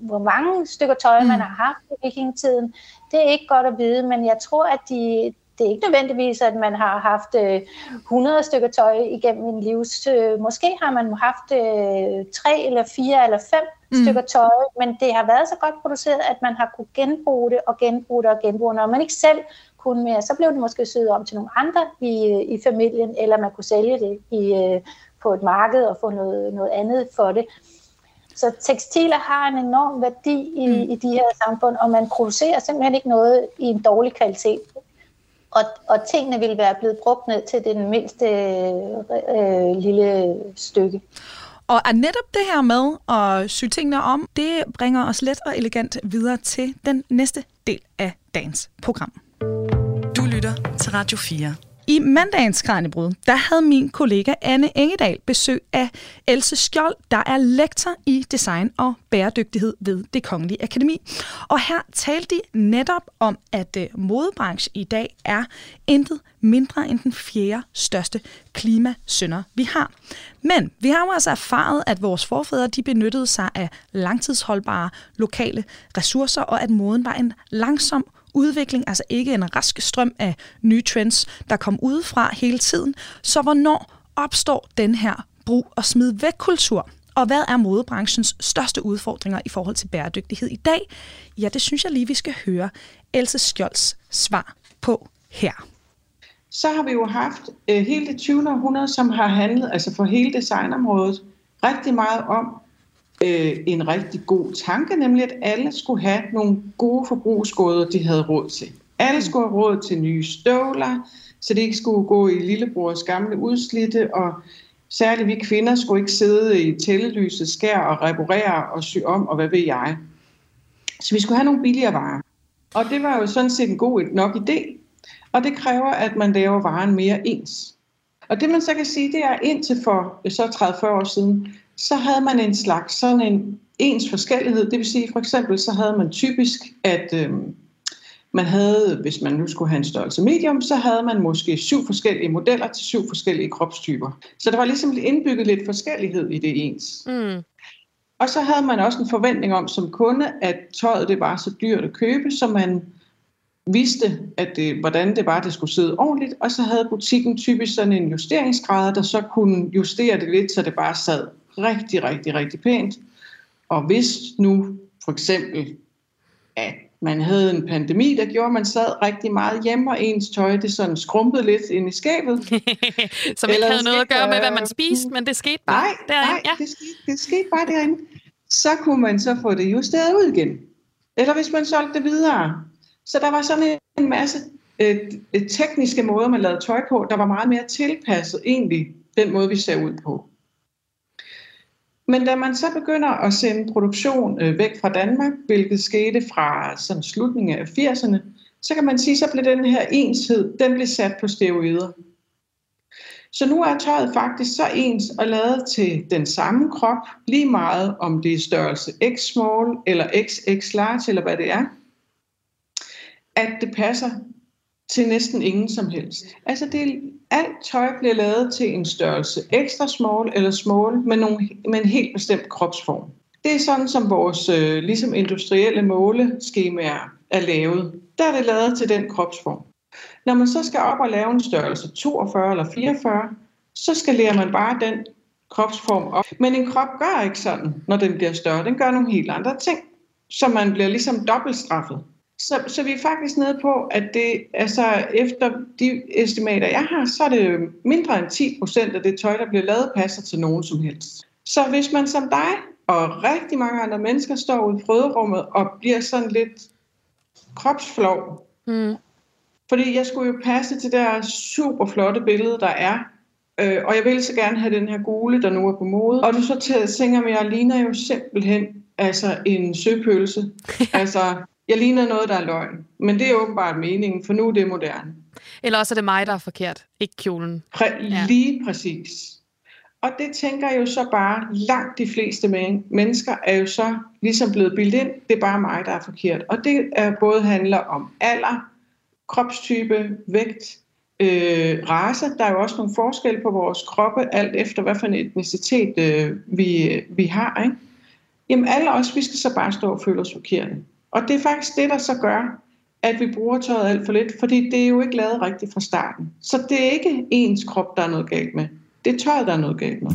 hvor mange stykker tøj mm. man har haft i vikingetiden, det er ikke godt at vide, men jeg tror, at de, det er ikke nødvendigvis, at man har haft øh, 100 stykker tøj igennem en livs. Øh, måske har man haft øh, tre eller fire eller fem mm. stykker tøj, men det har været så godt produceret, at man har kunne genbruge det og genbruge det og genbruge det. Når man ikke selv kunne mere, så blev det måske syet om til nogle andre i, i familien, eller man kunne sælge det i, øh, på et marked og få noget, noget andet for det. Så tekstiler har en enorm værdi i, mm. i de her samfund, og man producerer simpelthen ikke noget i en dårlig kvalitet og, og tingene ville være blevet brugt ned til den mindste øh, lille stykke. Og er netop det her med at sy tingene om, det bringer os let og elegant videre til den næste del af dagens program. Du lytter til Radio 4. I mandagens Kranjebrud, der havde min kollega Anne Engedal besøg af Else Skjold, der er lektor i design og bæredygtighed ved det Kongelige Akademi. Og her talte de netop om, at øh, modebranchen i dag er intet mindre end den fjerde største klimasønder, vi har. Men vi har jo altså erfaret, at vores forfædre de benyttede sig af langtidsholdbare lokale ressourcer, og at moden var en langsom udvikling, altså ikke en rask strøm af nye trends, der kom udefra hele tiden. Så hvornår opstår den her brug og smid væk kultur? Og hvad er modebranchens største udfordringer i forhold til bæredygtighed i dag? Ja, det synes jeg lige, vi skal høre Else Skjolds svar på her. Så har vi jo haft øh, hele det 20. århundrede, som har handlet, altså for hele designområdet, rigtig meget om øh, en rigtig god tanke, nemlig at alle skulle have nogle gode forbrugsgoder, de havde råd til. Alle skulle have råd til nye støvler, så det ikke skulle gå i lillebrors gamle udslidte, og særligt vi kvinder skulle ikke sidde i tællelyset, skær og reparere og sy om, og hvad ved jeg. Så vi skulle have nogle billigere varer. Og det var jo sådan set en god nok idé, og det kræver, at man laver varen mere ens. Og det man så kan sige, det er indtil for øh, så 30-40 år siden, så havde man en slags sådan en ens forskellighed. Det vil sige, for eksempel så havde man typisk, at øh, man havde, hvis man nu skulle have en størrelse medium, så havde man måske syv forskellige modeller til syv forskellige kropstyper. Så der var ligesom indbygget lidt forskellighed i det ens. Mm. Og så havde man også en forventning om som kunde, at tøjet det var så dyrt at købe, så man vidste, at det, hvordan det var, det skulle sidde ordentligt, og så havde butikken typisk sådan en justeringsgrad, der så kunne justere det lidt, så det bare sad rigtig, rigtig, rigtig pænt. Og hvis nu for eksempel, at man havde en pandemi, der gjorde, at man sad rigtig meget hjemme, og ens tøj det sådan skrumpede lidt ind i skabet. Som ikke havde noget at gøre med, hvad man spiste, men det skete bare nej, derinde. Nej, ja. det, skete, det skete bare derinde. Så kunne man så få det justeret ud igen. Eller hvis man solgte det videre. Så der var sådan en masse øh, tekniske måder, man lavede tøj på, der var meget mere tilpasset egentlig den måde, vi ser ud på. Men da man så begynder at sende produktion øh, væk fra Danmark, hvilket skete fra sådan slutningen af 80'erne, så kan man sige, så blev den her enshed, den blev sat på steroider. Så nu er tøjet faktisk så ens og lavet til den samme krop, lige meget om det er størrelse X small eller XX large eller hvad det er, at det passer til næsten ingen som helst. Altså det, alt tøj bliver lavet til en størrelse ekstra small eller small med, nogle, med en helt bestemt kropsform. Det er sådan, som vores øh, ligesom industrielle måleskemaer er lavet. Der er det lavet til den kropsform. Når man så skal op og lave en størrelse 42 eller 44, så skalerer man bare den kropsform op. Men en krop gør ikke sådan, når den bliver større. Den gør nogle helt andre ting, så man bliver ligesom dobbeltstraffet. Så, så vi er faktisk nede på, at det, altså efter de estimater, jeg har, så er det mindre end 10 procent af det tøj, der bliver lavet, passer til nogen som helst. Så hvis man som dig og rigtig mange andre mennesker står ude i frøderummet og bliver sådan lidt kropsflov, mm. fordi jeg skulle jo passe til det der super flotte billede, der er, øh, og jeg ville så gerne have den her gule, der nu er på mode, og du så tænker mig, jeg ligner jo simpelthen altså en søpølse. altså, jeg ligner noget, der er løgn. Men det er åbenbart meningen, for nu er det moderne. Eller også er det mig, der er forkert, ikke kjolen. Præ- ja. Lige præcis. Og det tænker jeg jo så bare, langt de fleste men- mennesker er jo så ligesom blevet bildet ind, det er bare mig, der er forkert. Og det er både handler om alder, kropstype, vægt, øh, race. Der er jo også nogle forskelle på vores kroppe, alt efter hvad for en etnicitet øh, vi, vi har. Ikke? Jamen alle os, vi skal så bare stå og føle os forkerte. Og det er faktisk det, der så gør, at vi bruger tøjet alt for lidt, fordi det er jo ikke lavet rigtigt fra starten. Så det er ikke ens krop, der er noget galt med. Det er tøjet, der er noget galt med.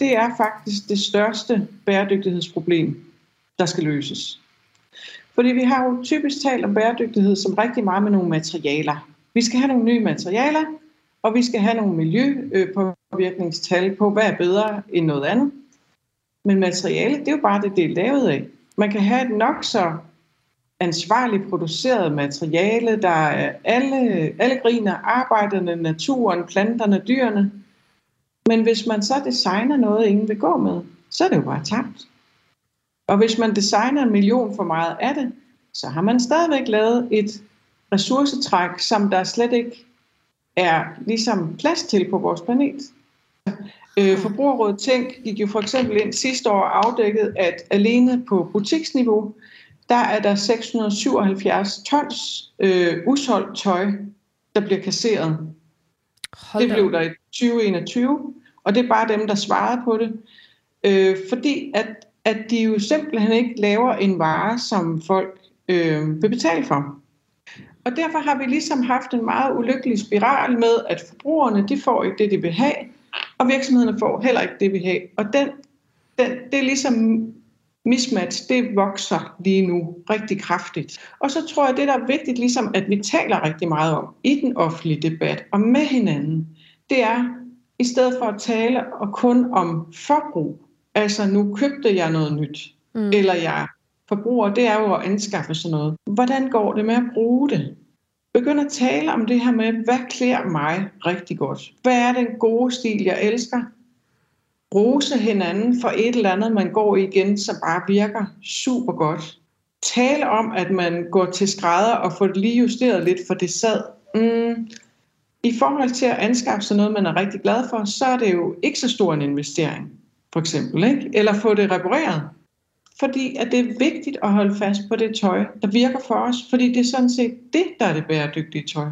Det er faktisk det største bæredygtighedsproblem, der skal løses. Fordi vi har jo typisk talt om bæredygtighed som rigtig meget med nogle materialer. Vi skal have nogle nye materialer, og vi skal have nogle miljøpåvirkningstal øh, på, hvad er bedre end noget andet. Men materiale, det er jo bare det, det er lavet af. Man kan have et nok så ansvarligt produceret materiale, der er alle, alle griner, arbejderne, naturen, planterne, dyrene. Men hvis man så designer noget, ingen vil gå med, så er det jo bare tabt. Og hvis man designer en million for meget af det, så har man stadigvæk lavet et ressourcetræk, som der slet ikke er ligesom plads til på vores planet. Øh, Forbrugerrådet Tænk gik jo for eksempel ind sidste år afdækket, at alene på butiksniveau, der er der 677 tons øh, usolgt tøj, der bliver kasseret. Hold det blev der i 2021, og det er bare dem, der svarede på det. Øh, fordi at, at de jo simpelthen ikke laver en vare, som folk øh, vil betale for. Og derfor har vi ligesom haft en meget ulykkelig spiral med, at forbrugerne de får ikke det, de vil have, og virksomhederne får heller ikke det, vi har. Og den, den, det er ligesom mismatch, det vokser lige nu rigtig kraftigt. Og så tror jeg, det der er vigtigt, ligesom at vi taler rigtig meget om i den offentlige debat og med hinanden, det er, i stedet for at tale og kun om forbrug. Altså, nu købte jeg noget nyt, mm. eller jeg forbruger, det er jo at anskaffe sådan noget. Hvordan går det med at bruge det? Begynd at tale om det her med, hvad klæder mig rigtig godt? Hvad er den gode stil, jeg elsker? Rose hinanden for et eller andet, man går i igen, som bare virker super godt. Tale om, at man går til skrædder og får det lige justeret lidt, for det sad. Mm. I forhold til at anskaffe sig noget, man er rigtig glad for, så er det jo ikke så stor en investering, for eksempel. Ikke? Eller få det repareret. Fordi at det er vigtigt at holde fast på det tøj, der virker for os. Fordi det er sådan set det, der er det bæredygtige tøj.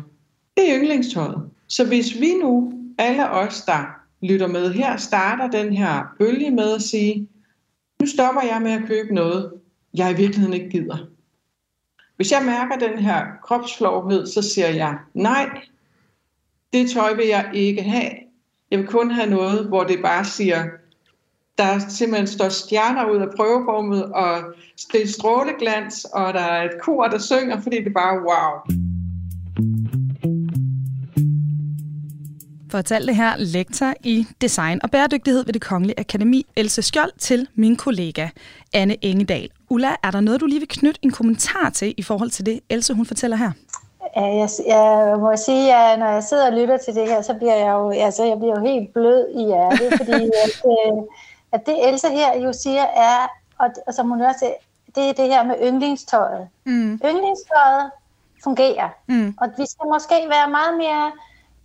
Det er yndlingstøjet. Så hvis vi nu, alle os, der lytter med her, starter den her bølge med at sige, nu stopper jeg med at købe noget, jeg i virkeligheden ikke gider. Hvis jeg mærker den her kropsflovhed, så siger jeg, nej, det tøj vil jeg ikke have. Jeg vil kun have noget, hvor det bare siger, der simpelthen står stjerner ud af prøveformet, og det er stråleglans, og der er et kor, der synger, fordi det er bare wow. Fortalte her lektor i design og bæredygtighed ved det Kongelige Akademi, Else Skjold, til min kollega Anne Engedal. Ulla, er der noget, du lige vil knytte en kommentar til i forhold til det, Else hun fortæller her? Ja, jeg, jeg må sige, at når jeg sidder og lytter til det her, så bliver jeg jo, altså, jeg bliver jo helt blød i hjertet, fordi at, øh, at det Else her jo siger er, og, og som hun også det er det her med yndlingstøjet. Mm. Yndlingstøjet fungerer, mm. og vi skal måske være meget mere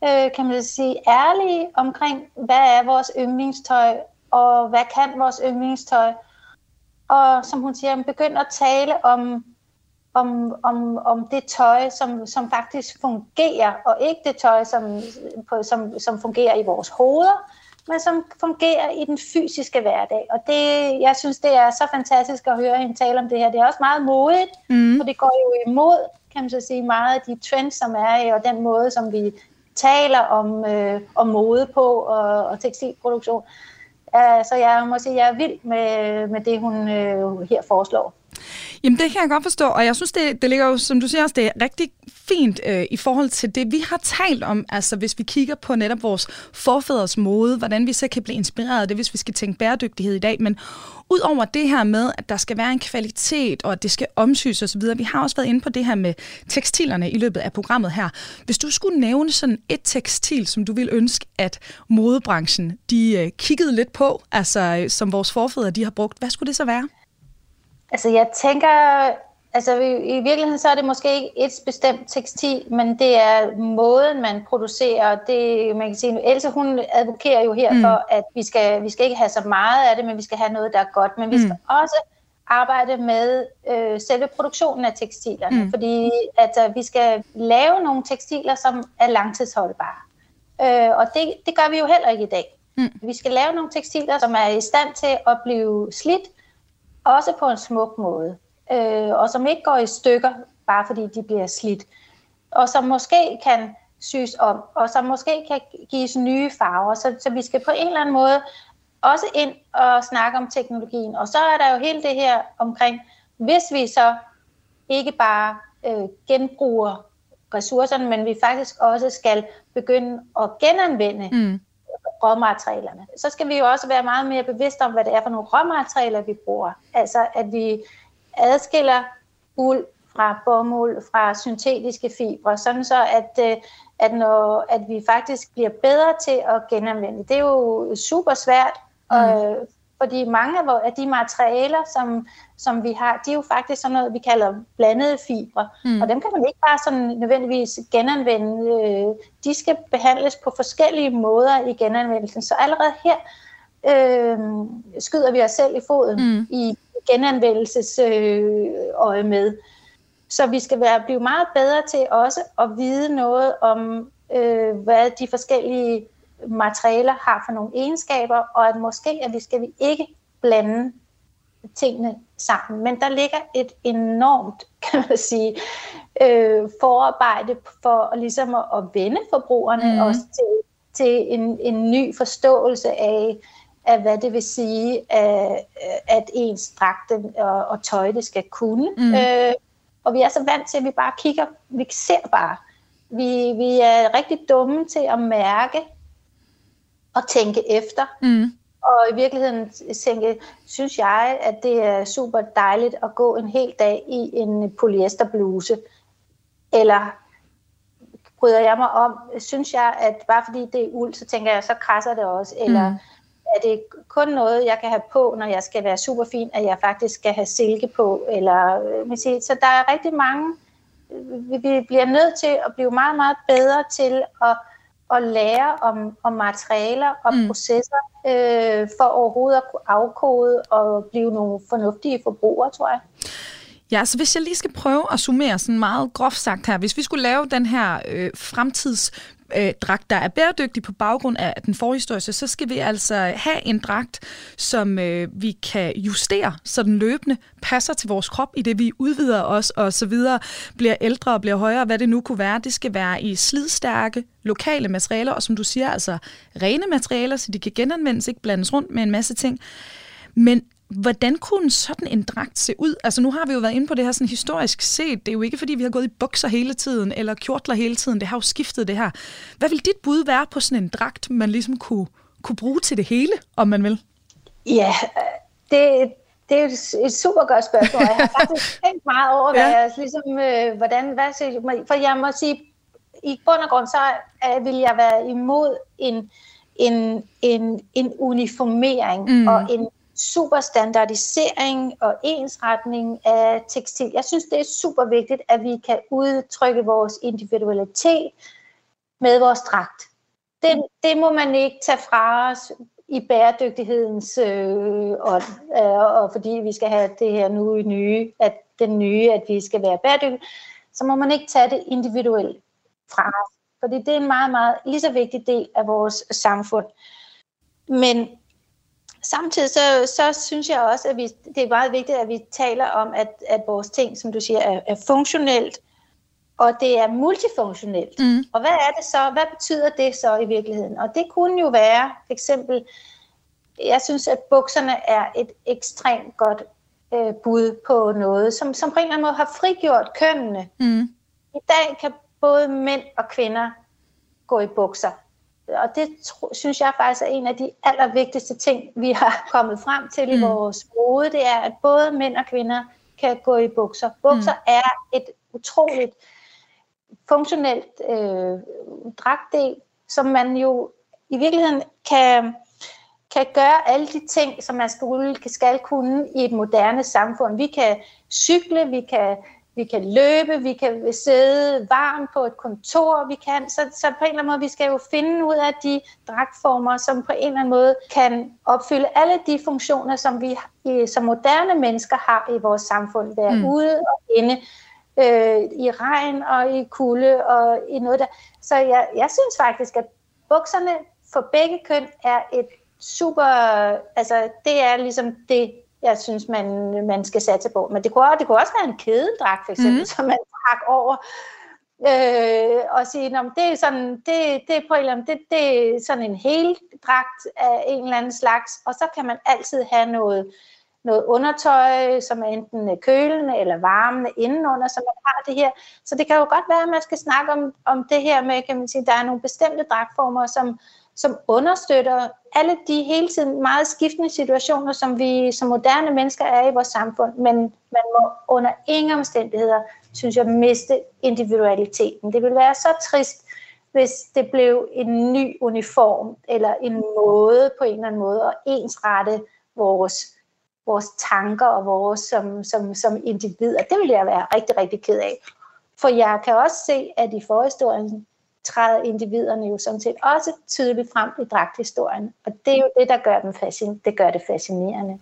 øh, kan man sige, ærlige omkring, hvad er vores yndlingstøj, og hvad kan vores yndlingstøj. Og som hun siger, begynd at tale om, om, om, om det tøj, som, som faktisk fungerer, og ikke det tøj, som, på, som, som fungerer i vores hoveder, men som fungerer i den fysiske hverdag. Og det, jeg synes, det er så fantastisk at høre hende tale om det her. Det er også meget modigt, mm. for det går jo imod, kan man så sige, meget af de trends, som er, og den måde, som vi taler om, øh, om mode på og, og tekstilproduktion. Uh, så jeg må sige, jeg er vild med, med det, hun øh, her foreslår. Jamen det kan jeg godt forstå, og jeg synes, det, det ligger jo, som du siger også, det er rigtig fint øh, i forhold til det, vi har talt om, altså hvis vi kigger på netop vores forfædres mode, hvordan vi så kan blive inspireret af det, hvis vi skal tænke bæredygtighed i dag, men Udover det her med, at der skal være en kvalitet, og at det skal omsys osv., vi har også været inde på det her med tekstilerne i løbet af programmet her. Hvis du skulle nævne sådan et tekstil, som du vil ønske, at modebranchen de øh, kiggede lidt på, altså øh, som vores forfædre de har brugt, hvad skulle det så være? Altså jeg tænker, altså i, i virkeligheden så er det måske ikke et bestemt tekstil, men det er måden, man producerer. Det, man kan sige, Else hun advokerer jo her mm. for, at vi skal, vi skal ikke have så meget af det, men vi skal have noget, der er godt. Men vi skal mm. også arbejde med øh, selve produktionen af tekstilerne, mm. fordi at, øh, vi skal lave nogle tekstiler, som er langtidsholdbare. Øh, og det, det gør vi jo heller ikke i dag. Mm. Vi skal lave nogle tekstiler, som er i stand til at blive slidt, også på en smuk måde, øh, og som ikke går i stykker, bare fordi de bliver slidt, og som måske kan syes om, og som måske kan gives nye farver. Så, så vi skal på en eller anden måde også ind og snakke om teknologien. Og så er der jo hele det her omkring, hvis vi så ikke bare øh, genbruger ressourcerne, men vi faktisk også skal begynde at genanvende mm råmaterialerne. Så skal vi jo også være meget mere bevidste om, hvad det er for nogle råmaterialer, vi bruger. Altså at vi adskiller uld fra bomuld, fra syntetiske fibre, sådan så at, øh, at, når, at vi faktisk bliver bedre til at genanvende. Det er jo super svært, mm. øh, fordi mange af de materialer, som, som vi har, de er jo faktisk sådan noget, vi kalder blandede fibre. Mm. Og dem kan man ikke bare sådan nødvendigvis genanvende. Øh, de skal behandles på forskellige måder i genanvendelsen. Så allerede her øh, skyder vi os selv i foden mm. i genanvendelsesøje øh, med. Så vi skal være, blive meget bedre til også at vide noget om, øh, hvad de forskellige materialer har for nogle egenskaber, og at måske at vi skal vi ikke blande tingene sammen. Men der ligger et enormt, kan man sige, øh, forarbejde for ligesom at, at vende forbrugerne mm. også til, til en, en ny forståelse af, af, hvad det vil sige, at, at ens dragte og, og tøj det skal kunne. Mm. Øh, og vi er så vant til, at vi bare kigger, vi ser bare. Vi, vi er rigtig dumme til at mærke, at tænke efter. Mm. Og i virkeligheden tænke, synes jeg, at det er super dejligt at gå en hel dag i en polyesterbluse. Eller bryder jeg mig om, synes jeg, at bare fordi det er uld, så tænker jeg, så krasser det også. Eller mm. er det kun noget, jeg kan have på, når jeg skal være super fin, at jeg faktisk skal have silke på? Eller, øh, så der er rigtig mange, vi bliver nødt til at blive meget, meget bedre til at at lære om, om materialer og mm. processer, øh, for overhovedet at kunne afkode og blive nogle fornuftige forbrugere, tror jeg. Ja, så hvis jeg lige skal prøve at summere sådan meget groft sagt her. Hvis vi skulle lave den her øh, fremtids øh, dragt, der er bæredygtig på baggrund af den forhistoriske, så skal vi altså have en dragt, som øh, vi kan justere, så den løbende passer til vores krop, i det vi udvider os og så videre, bliver ældre og bliver højere, hvad det nu kunne være. Det skal være i slidstærke, lokale materialer, og som du siger, altså rene materialer, så de kan genanvendes, ikke blandes rundt med en masse ting. Men Hvordan kunne sådan en dragt se ud? Altså nu har vi jo været inde på det her sådan historisk set. Det er jo ikke, fordi vi har gået i bukser hele tiden, eller kjortler hele tiden. Det har jo skiftet det her. Hvad vil dit bud være på sådan en dragt, man ligesom kunne, kunne bruge til det hele, om man vil? Ja, det, det er et, et super godt spørgsmål. Jeg har faktisk tænkt meget over, hvad ja. jeg, ligesom, øh, hvordan, hvad, for jeg må sige, i bund og grund, så øh, vil jeg være imod en, en, en, en uniformering mm. og en super standardisering og ensretning af tekstil. Jeg synes, det er super vigtigt, at vi kan udtrykke vores individualitet med vores dragt. Det, det må man ikke tage fra os i bæredygtighedens øh, ånd, øh, og fordi vi skal have det her nu nye, at den nye, at vi skal være bæredygtige, så må man ikke tage det individuelt fra os. Fordi det er en meget, meget lige så vigtig del af vores samfund. Men samtidig så, så synes jeg også, at vi, det er meget vigtigt, at vi taler om, at, at vores ting, som du siger, er, er funktionelt, og det er multifunktionelt. Mm. Og hvad er det så? Hvad betyder det så i virkeligheden? Og det kunne jo være, for eksempel, jeg synes, at bukserne er et ekstremt godt øh, bud på noget, som, som på en eller anden måde har frigjort kønnene. Mm. I dag kan både mænd og kvinder gå i bukser og det synes jeg faktisk er en af de allervigtigste ting, vi har kommet frem til i mm. vores mode, det er, at både mænd og kvinder kan gå i bukser. Bukser mm. er et utroligt funktionelt øh, dragtdel, som man jo i virkeligheden kan, kan gøre alle de ting, som man skal, skal kunne i et moderne samfund. Vi kan cykle, vi kan vi kan løbe, vi kan sidde varmt på et kontor, vi kan, så, så på en eller anden måde, vi skal jo finde ud af de dragtformer, som på en eller anden måde kan opfylde alle de funktioner, som vi som moderne mennesker har i vores samfund, være mm. ude og inde, øh, i regn og i kulde og i noget der. Så jeg, jeg synes faktisk, at bukserne for begge køn er et super, altså det er ligesom det, jeg synes, man, man skal satse på. Men det kunne, det kunne også være en kædedragt, for eksempel, mm. som man trak over øh, og sige, at det er sådan, det, det er på en eller anden, det, det er sådan en hel dragt af en eller anden slags, og så kan man altid have noget, noget undertøj, som er enten kølende eller varmende indenunder, så man har det her. Så det kan jo godt være, at man skal snakke om, om det her med, kan man sige, der er nogle bestemte dragtformer, som, som understøtter alle de hele tiden meget skiftende situationer, som vi som moderne mennesker er i vores samfund. Men man må under ingen omstændigheder, synes jeg, miste individualiteten. Det vil være så trist, hvis det blev en ny uniform, eller en måde på en eller anden måde at ensrette vores, vores tanker og vores som, som, som individer. Det vil jeg være rigtig, rigtig ked af. For jeg kan også se, at i forhistorien træder individerne jo sådan set også tydeligt frem i dragthistorien. Og det er jo det, der gør, dem fascin- det, gør det fascinerende.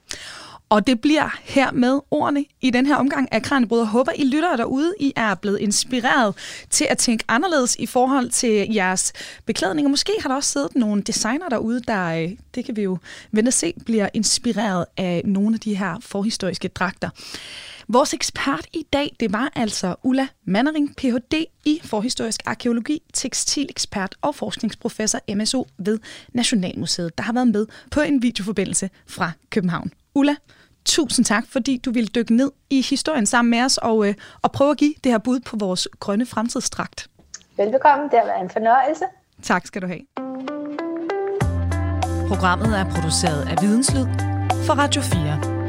Og det bliver her med ordene i den her omgang af Kranjebrud. Jeg håber, I lytter derude, I er blevet inspireret til at tænke anderledes i forhold til jeres beklædning. Og måske har der også siddet nogle designer derude, der, øh, det kan vi jo vente og se, bliver inspireret af nogle af de her forhistoriske dragter. Vores ekspert i dag, det var altså Ulla Mannering, Ph.D. i forhistorisk arkeologi, tekstilekspert og forskningsprofessor MSO ved Nationalmuseet, der har været med på en videoforbindelse fra København. Ulla, tusind tak, fordi du ville dykke ned i historien sammen med os og, øh, og prøve at give det her bud på vores grønne fremtidsdragt. Velbekomme, det har været en fornøjelse. Tak skal du have. Programmet er produceret af Videnslyd for Radio 4.